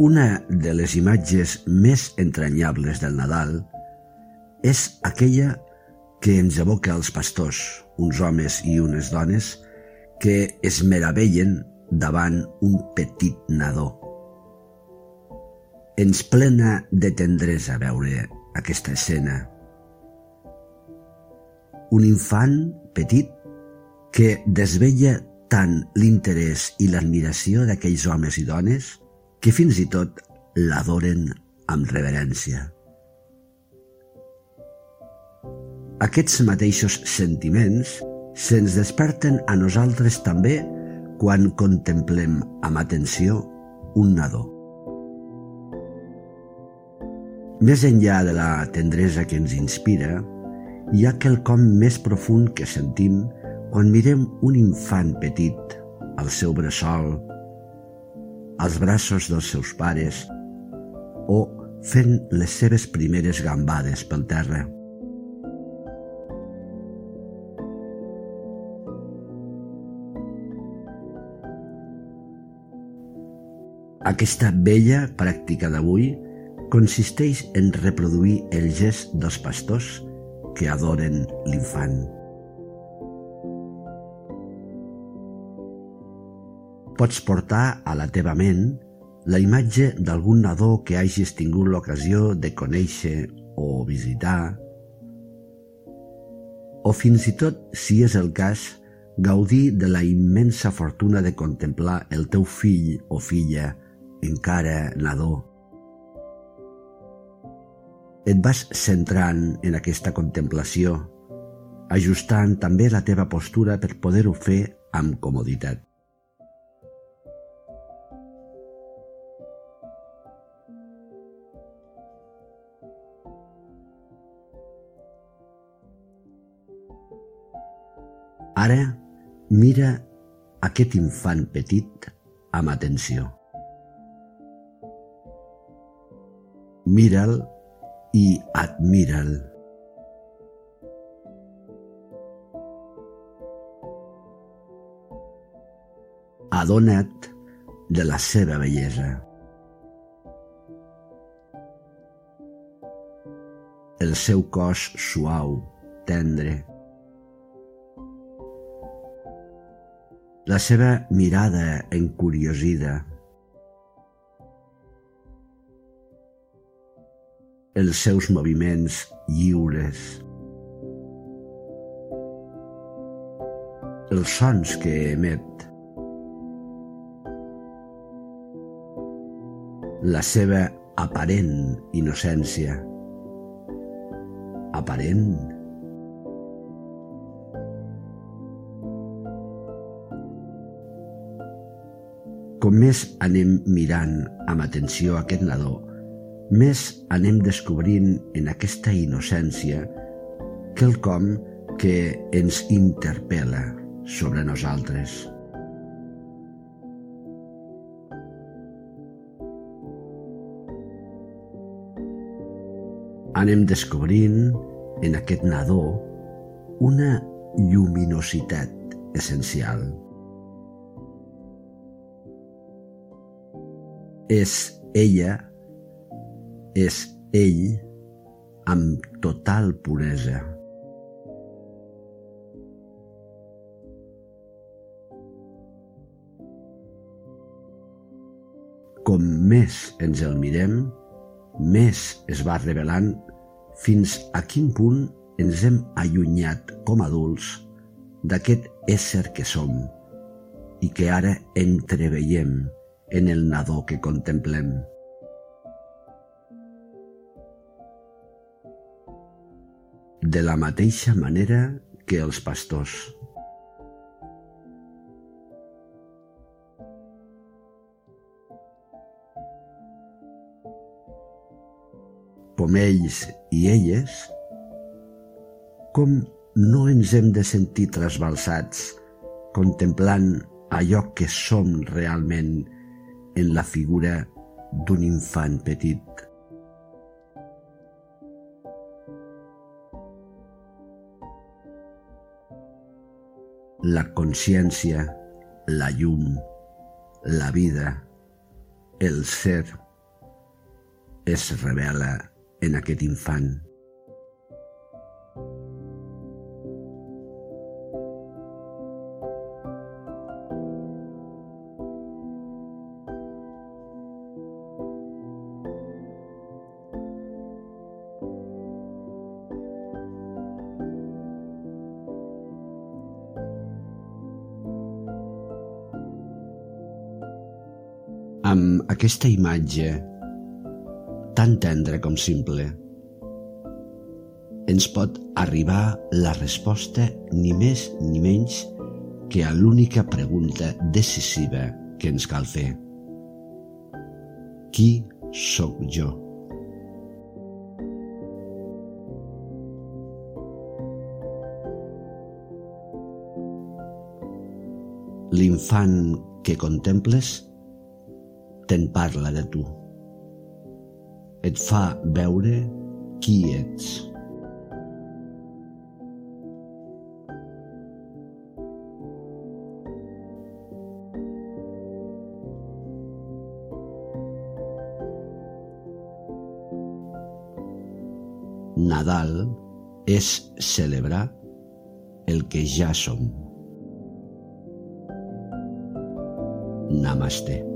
Una de les imatges més entranyables del Nadal és aquella que ens evoca els pastors, uns homes i unes dones, que es meravellen davant un petit nadó. Ens plena de tendresa veure aquesta escena. Un infant petit que desvella tant l'interès i l'admiració d'aquells homes i dones que fins i tot l'adoren amb reverència. Aquests mateixos sentiments se'ns desperten a nosaltres també quan contemplem amb atenció un nadó. Més enllà de la tendresa que ens inspira, hi ha quelcom més profund que sentim quan mirem un infant petit al seu bressol als braços dels seus pares o fent les seves primeres gambades pel terra. Aquesta vella pràctica d'avui consisteix en reproduir el gest dels pastors que adoren l'infant. Pots portar a la teva ment la imatge d'algun nadó que hagis tingut l'ocasió de conèixer o visitar, o fins i tot, si és el cas, gaudir de la immensa fortuna de contemplar el teu fill o filla encara nadó. Et vas centrant en aquesta contemplació, ajustant també la teva postura per poder-ho fer amb comoditat. Ara mira aquest infant petit amb atenció. Mira'l i admira'l. Adona't de la seva bellesa. El seu cos suau, tendre, la seva mirada encuriosida. Els seus moviments lliures. Els sons que emet. La seva aparent innocència. Aparent Com més anem mirant amb atenció aquest nadó, més anem descobrint en aquesta innocència quelcom que ens interpel·la sobre nosaltres. Anem descobrint en aquest nadó una lluminositat essencial. És ella, és ell amb total puresa. Com més ens el mirem, més es va revelant fins a quin punt ens hem allunyat com adults d'aquest ésser que som i que ara entreveiem en el nadó que contemplem. De la mateixa manera que els pastors. Com ells i elles, com no ens hem de sentir trasbalsats contemplant allò que som realment en la figura d'un infant petit. La consciència, la llum, la vida, el ser es revela en aquest infant. Amb aquesta imatge tan tendra com simple. Ens pot arribar la resposta ni més ni menys que a l'única pregunta decisiva que ens cal fer. Qui sóc jo? L'infant que contemples te'n parla de tu. Et fa veure qui ets. Nadal és celebrar el que ja som. Namaste.